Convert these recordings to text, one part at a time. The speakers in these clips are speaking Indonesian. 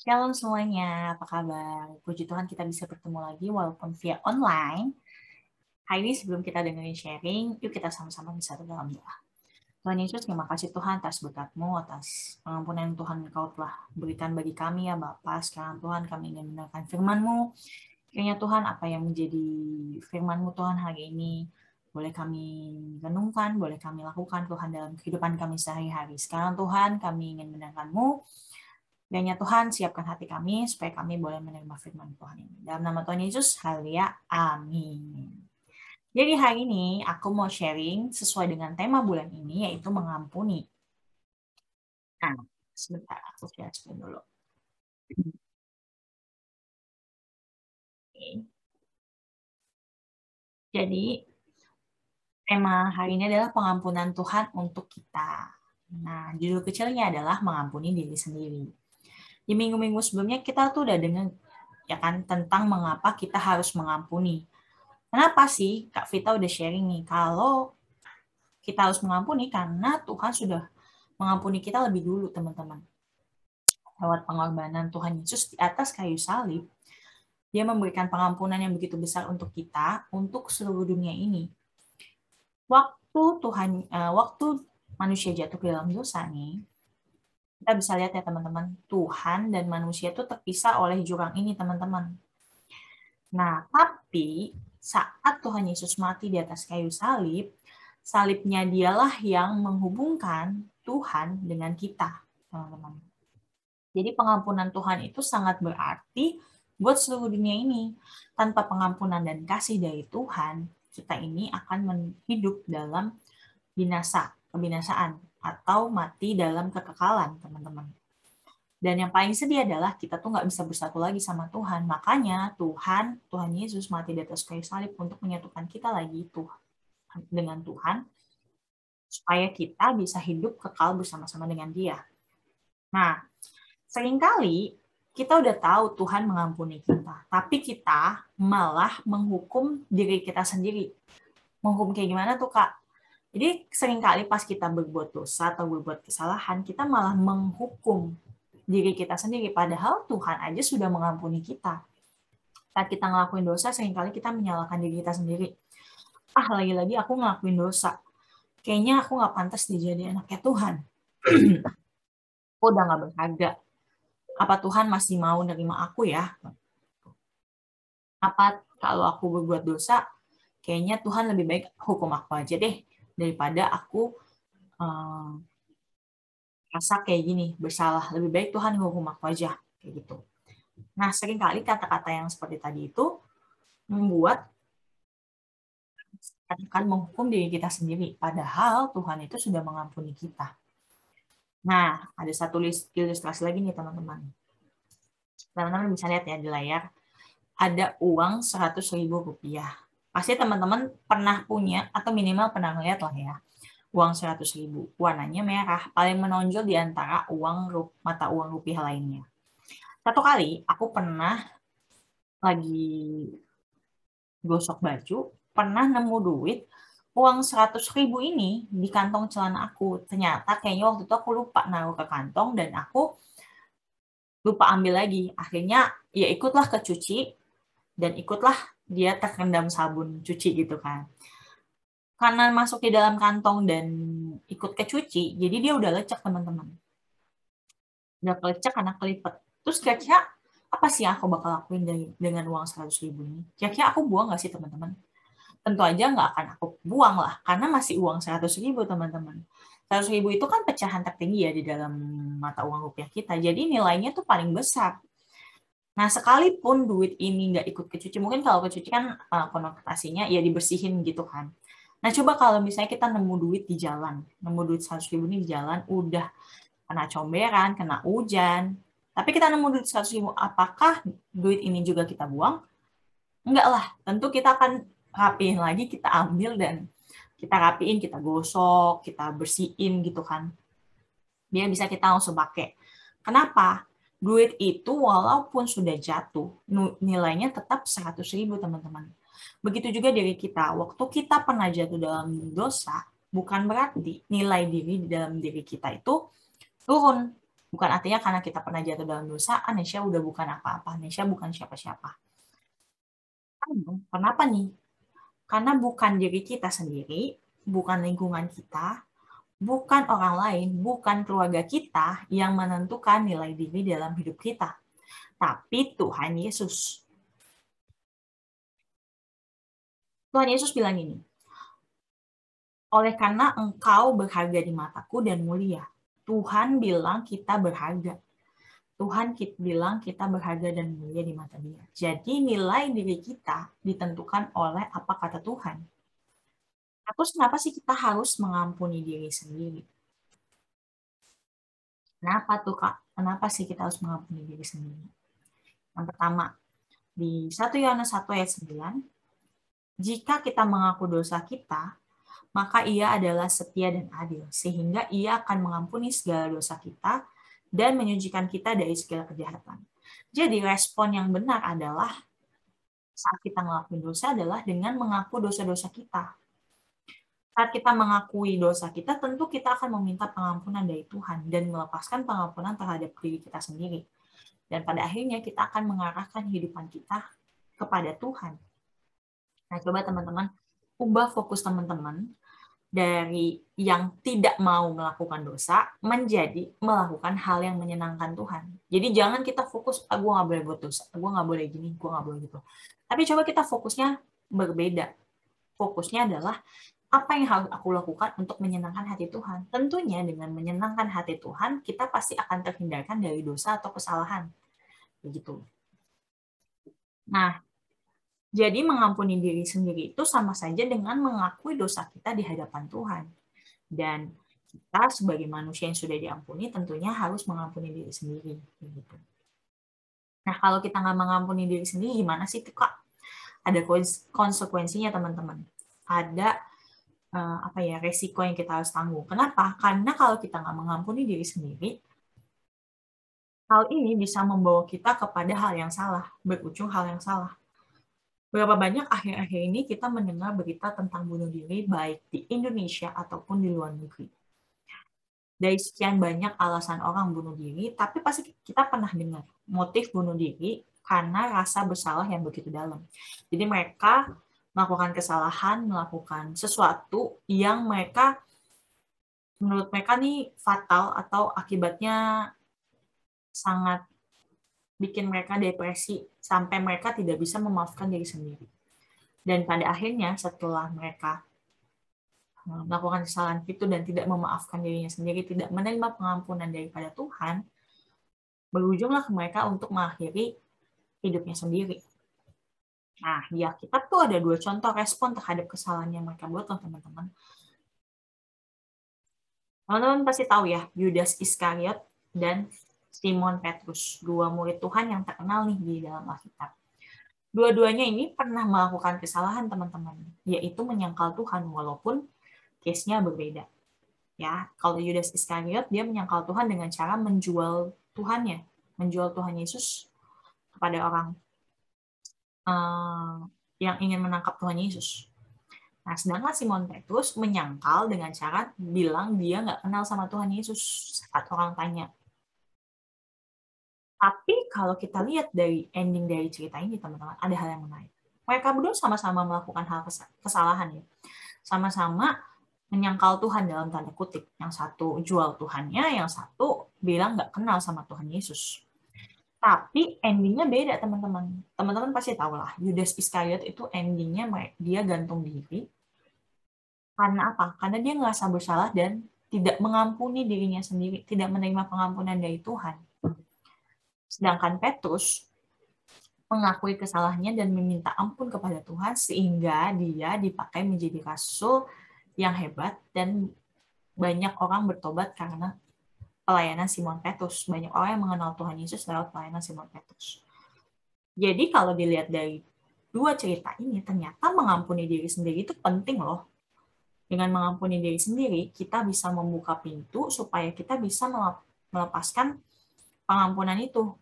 Shalom semuanya, apa kabar? Puji Tuhan kita bisa bertemu lagi walaupun via online. Hari ini sebelum kita dengerin sharing, yuk kita sama-sama bisa dalam doa. Tuhan Yesus, terima kasih Tuhan atas berkatmu, atas pengampunan yang Tuhan Engkau telah berikan bagi kami ya Bapak. Sekarang Tuhan kami ingin mendengarkan firman-Mu. Kiranya Tuhan apa yang menjadi firman-Mu Tuhan hari ini boleh kami renungkan, boleh kami lakukan Tuhan dalam kehidupan kami sehari-hari. Sekarang Tuhan kami ingin mendengarkan-Mu, Kiranya Tuhan siapkan hati kami supaya kami boleh menerima firman Tuhan ini. Dalam nama Tuhan Yesus, haleluya, amin. Jadi hari ini aku mau sharing sesuai dengan tema bulan ini yaitu mengampuni. Nah, sebentar aku share dulu. Oke. Jadi tema hari ini adalah pengampunan Tuhan untuk kita. Nah, judul kecilnya adalah mengampuni diri sendiri di minggu-minggu sebelumnya kita tuh udah dengar ya kan tentang mengapa kita harus mengampuni. Kenapa sih Kak Vita udah sharing nih kalau kita harus mengampuni karena Tuhan sudah mengampuni kita lebih dulu teman-teman. Lewat pengorbanan Tuhan Yesus di atas kayu salib, dia memberikan pengampunan yang begitu besar untuk kita, untuk seluruh dunia ini. Waktu Tuhan, eh, waktu manusia jatuh ke dalam dosa nih, kita bisa lihat ya teman-teman, Tuhan dan manusia itu terpisah oleh jurang ini teman-teman. Nah, tapi saat Tuhan Yesus mati di atas kayu salib, salibnya dialah yang menghubungkan Tuhan dengan kita, teman-teman. Jadi pengampunan Tuhan itu sangat berarti buat seluruh dunia ini. Tanpa pengampunan dan kasih dari Tuhan, kita ini akan hidup dalam binasa, kebinasaan atau mati dalam kekekalan, teman-teman. Dan yang paling sedih adalah kita tuh nggak bisa bersatu lagi sama Tuhan. Makanya Tuhan, Tuhan Yesus mati di atas kayu salib untuk menyatukan kita lagi Tuhan dengan Tuhan, supaya kita bisa hidup kekal bersama-sama dengan Dia. Nah, sering kali kita udah tahu Tuhan mengampuni kita, tapi kita malah menghukum diri kita sendiri. Menghukum kayak gimana tuh kak? Jadi sering kali pas kita berbuat dosa atau berbuat kesalahan, kita malah menghukum diri kita sendiri. Padahal Tuhan aja sudah mengampuni kita. Saat kita ngelakuin dosa, sering kali kita menyalahkan diri kita sendiri. Ah, lagi-lagi aku ngelakuin dosa. Kayaknya aku nggak pantas dijadi anaknya Tuhan. aku udah nggak berharga. Apa Tuhan masih mau nerima aku ya? Apa kalau aku berbuat dosa, kayaknya Tuhan lebih baik hukum aku aja deh daripada aku uh, rasa kayak gini bersalah. Lebih baik Tuhan hukum aku aja. Kayak gitu. Nah sering kali kata-kata yang seperti tadi itu membuat akan menghukum diri kita sendiri padahal Tuhan itu sudah mengampuni kita. Nah ada satu ilustrasi lagi nih teman-teman. Teman-teman bisa lihat ya di layar. Ada uang 100 ribu rupiah pasti teman-teman pernah punya atau minimal pernah melihat lah ya uang 100 ribu. Warnanya merah paling menonjol di antara uang mata uang rupiah lainnya. Satu kali aku pernah lagi gosok baju pernah nemu duit uang 100 ribu ini di kantong celana aku. Ternyata kayaknya waktu itu aku lupa naruh ke kantong dan aku lupa ambil lagi. Akhirnya ya ikutlah ke cuci dan ikutlah dia terkendam sabun cuci gitu kan. Karena masuk di dalam kantong dan ikut ke cuci, jadi dia udah lecek teman-teman. Udah lecek karena kelipet. Terus kira-kira apa sih yang aku bakal lakuin dengan uang 100 ribu ini? Kira-kira aku buang nggak sih teman-teman? Tentu aja nggak akan aku buang lah, karena masih uang 100 ribu teman-teman. 100 ribu itu kan pecahan tertinggi ya di dalam mata uang rupiah kita. Jadi nilainya tuh paling besar. Nah, sekalipun duit ini nggak ikut kecuci, mungkin kalau kecuci kan uh, konotasinya ya dibersihin gitu kan. Nah, coba kalau misalnya kita nemu duit di jalan, nemu duit 100 ribu ini di jalan, udah kena comberan, kena hujan, tapi kita nemu duit 100 ribu, apakah duit ini juga kita buang? Enggak lah, tentu kita akan rapiin lagi, kita ambil dan kita rapiin, kita gosok, kita bersihin gitu kan. Biar bisa kita langsung pakai. Kenapa? Duit itu walaupun sudah jatuh, nilainya tetap 100 ribu teman-teman. Begitu juga diri kita, waktu kita pernah jatuh dalam dosa, bukan berarti nilai diri di dalam diri kita itu turun. Bukan artinya karena kita pernah jatuh dalam dosa, Anesha udah bukan apa-apa, Anesha bukan siapa-siapa. Kenapa nih? Karena bukan diri kita sendiri, bukan lingkungan kita, bukan orang lain, bukan keluarga kita yang menentukan nilai diri dalam hidup kita, tapi Tuhan Yesus. Tuhan Yesus bilang ini, oleh karena engkau berharga di mataku dan mulia, Tuhan bilang kita berharga. Tuhan bilang kita berharga dan mulia di mata dia. Jadi nilai diri kita ditentukan oleh apa kata Tuhan. Terus kenapa sih kita harus mengampuni diri sendiri? Kenapa tuh Kak? Kenapa sih kita harus mengampuni diri sendiri? Yang pertama, di 1 Yohanes 1 ayat 9, jika kita mengaku dosa kita, maka ia adalah setia dan adil, sehingga ia akan mengampuni segala dosa kita dan menyucikan kita dari segala kejahatan. Jadi respon yang benar adalah saat kita ngelakuin dosa adalah dengan mengaku dosa-dosa kita. Saat kita mengakui dosa kita, tentu kita akan meminta pengampunan dari Tuhan dan melepaskan pengampunan terhadap diri kita sendiri. Dan pada akhirnya kita akan mengarahkan kehidupan kita kepada Tuhan. Nah, coba teman-teman ubah fokus teman-teman dari yang tidak mau melakukan dosa menjadi melakukan hal yang menyenangkan Tuhan. Jadi jangan kita fokus, ah, gue nggak boleh buat dosa, gue nggak boleh gini, gue nggak boleh gitu. Tapi coba kita fokusnya berbeda. Fokusnya adalah apa yang harus aku lakukan untuk menyenangkan hati Tuhan. Tentunya dengan menyenangkan hati Tuhan, kita pasti akan terhindarkan dari dosa atau kesalahan. Begitu. Nah, jadi mengampuni diri sendiri itu sama saja dengan mengakui dosa kita di hadapan Tuhan. Dan kita sebagai manusia yang sudah diampuni tentunya harus mengampuni diri sendiri. Gitu. Nah kalau kita nggak mengampuni diri sendiri gimana sih tuh kak? Ada konsekuensinya teman-teman. Ada uh, apa ya resiko yang kita harus tanggung. Kenapa? Karena kalau kita nggak mengampuni diri sendiri, hal ini bisa membawa kita kepada hal yang salah, berujung hal yang salah. Berapa banyak akhir-akhir ini kita mendengar berita tentang bunuh diri baik di Indonesia ataupun di luar negeri. Dari sekian banyak alasan orang bunuh diri, tapi pasti kita pernah dengar motif bunuh diri karena rasa bersalah yang begitu dalam. Jadi mereka melakukan kesalahan, melakukan sesuatu yang mereka menurut mereka nih fatal atau akibatnya sangat bikin mereka depresi sampai mereka tidak bisa memaafkan diri sendiri. Dan pada akhirnya setelah mereka eh, melakukan kesalahan itu dan tidak memaafkan dirinya sendiri, tidak menerima pengampunan daripada Tuhan, berujunglah mereka untuk mengakhiri hidupnya sendiri. Nah, di Alkitab tuh ada dua contoh respon terhadap kesalahan yang mereka buat, teman-teman. Teman-teman pasti tahu ya, Yudas Iskariot dan Simon Petrus, dua murid Tuhan yang terkenal nih di dalam Alkitab. Dua-duanya ini pernah melakukan kesalahan teman-teman, yaitu menyangkal Tuhan walaupun case-nya berbeda. Ya, kalau Yudas Iskariot dia menyangkal Tuhan dengan cara menjual Tuhannya, menjual Tuhan Yesus kepada orang uh, yang ingin menangkap Tuhan Yesus. Nah, sedangkan Simon Petrus menyangkal dengan cara bilang dia nggak kenal sama Tuhan Yesus saat orang tanya, tapi kalau kita lihat dari ending dari cerita ini, teman-teman, ada hal yang menarik. Mereka berdua sama-sama melakukan hal kesalahan ya. Sama-sama menyangkal Tuhan dalam tanda kutip. Yang satu jual Tuhannya, yang satu bilang nggak kenal sama Tuhan Yesus. Tapi endingnya beda teman-teman. Teman-teman pasti tahu lah, Yudas Iskariot itu endingnya dia gantung diri. Karena apa? Karena dia ngerasa bersalah dan tidak mengampuni dirinya sendiri, tidak menerima pengampunan dari Tuhan. Sedangkan Petrus mengakui kesalahannya dan meminta ampun kepada Tuhan sehingga dia dipakai menjadi rasul yang hebat dan banyak orang bertobat karena pelayanan Simon Petrus. Banyak orang yang mengenal Tuhan Yesus lewat pelayanan Simon Petrus. Jadi kalau dilihat dari dua cerita ini, ternyata mengampuni diri sendiri itu penting loh. Dengan mengampuni diri sendiri, kita bisa membuka pintu supaya kita bisa melepaskan pengampunan itu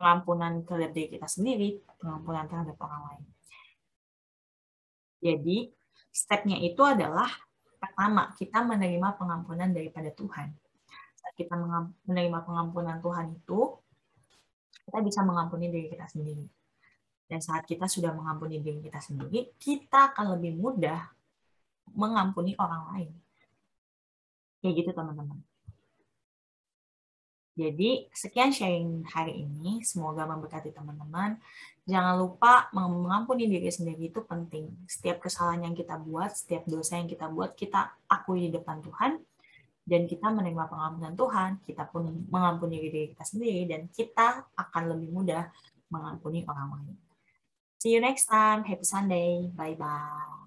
pengampunan terhadap diri kita sendiri, pengampunan terhadap orang lain. Jadi, stepnya itu adalah pertama, kita menerima pengampunan daripada Tuhan. kita menerima pengampunan Tuhan itu, kita bisa mengampuni diri kita sendiri. Dan saat kita sudah mengampuni diri kita sendiri, kita akan lebih mudah mengampuni orang lain. Kayak gitu teman-teman. Jadi, sekian sharing hari ini. Semoga memberkati teman-teman. Jangan lupa mengampuni diri sendiri itu penting. Setiap kesalahan yang kita buat, setiap dosa yang kita buat, kita akui di depan Tuhan. Dan kita menerima pengampunan Tuhan, kita pun mengampuni diri kita sendiri, dan kita akan lebih mudah mengampuni orang lain. See you next time. Happy Sunday. Bye-bye.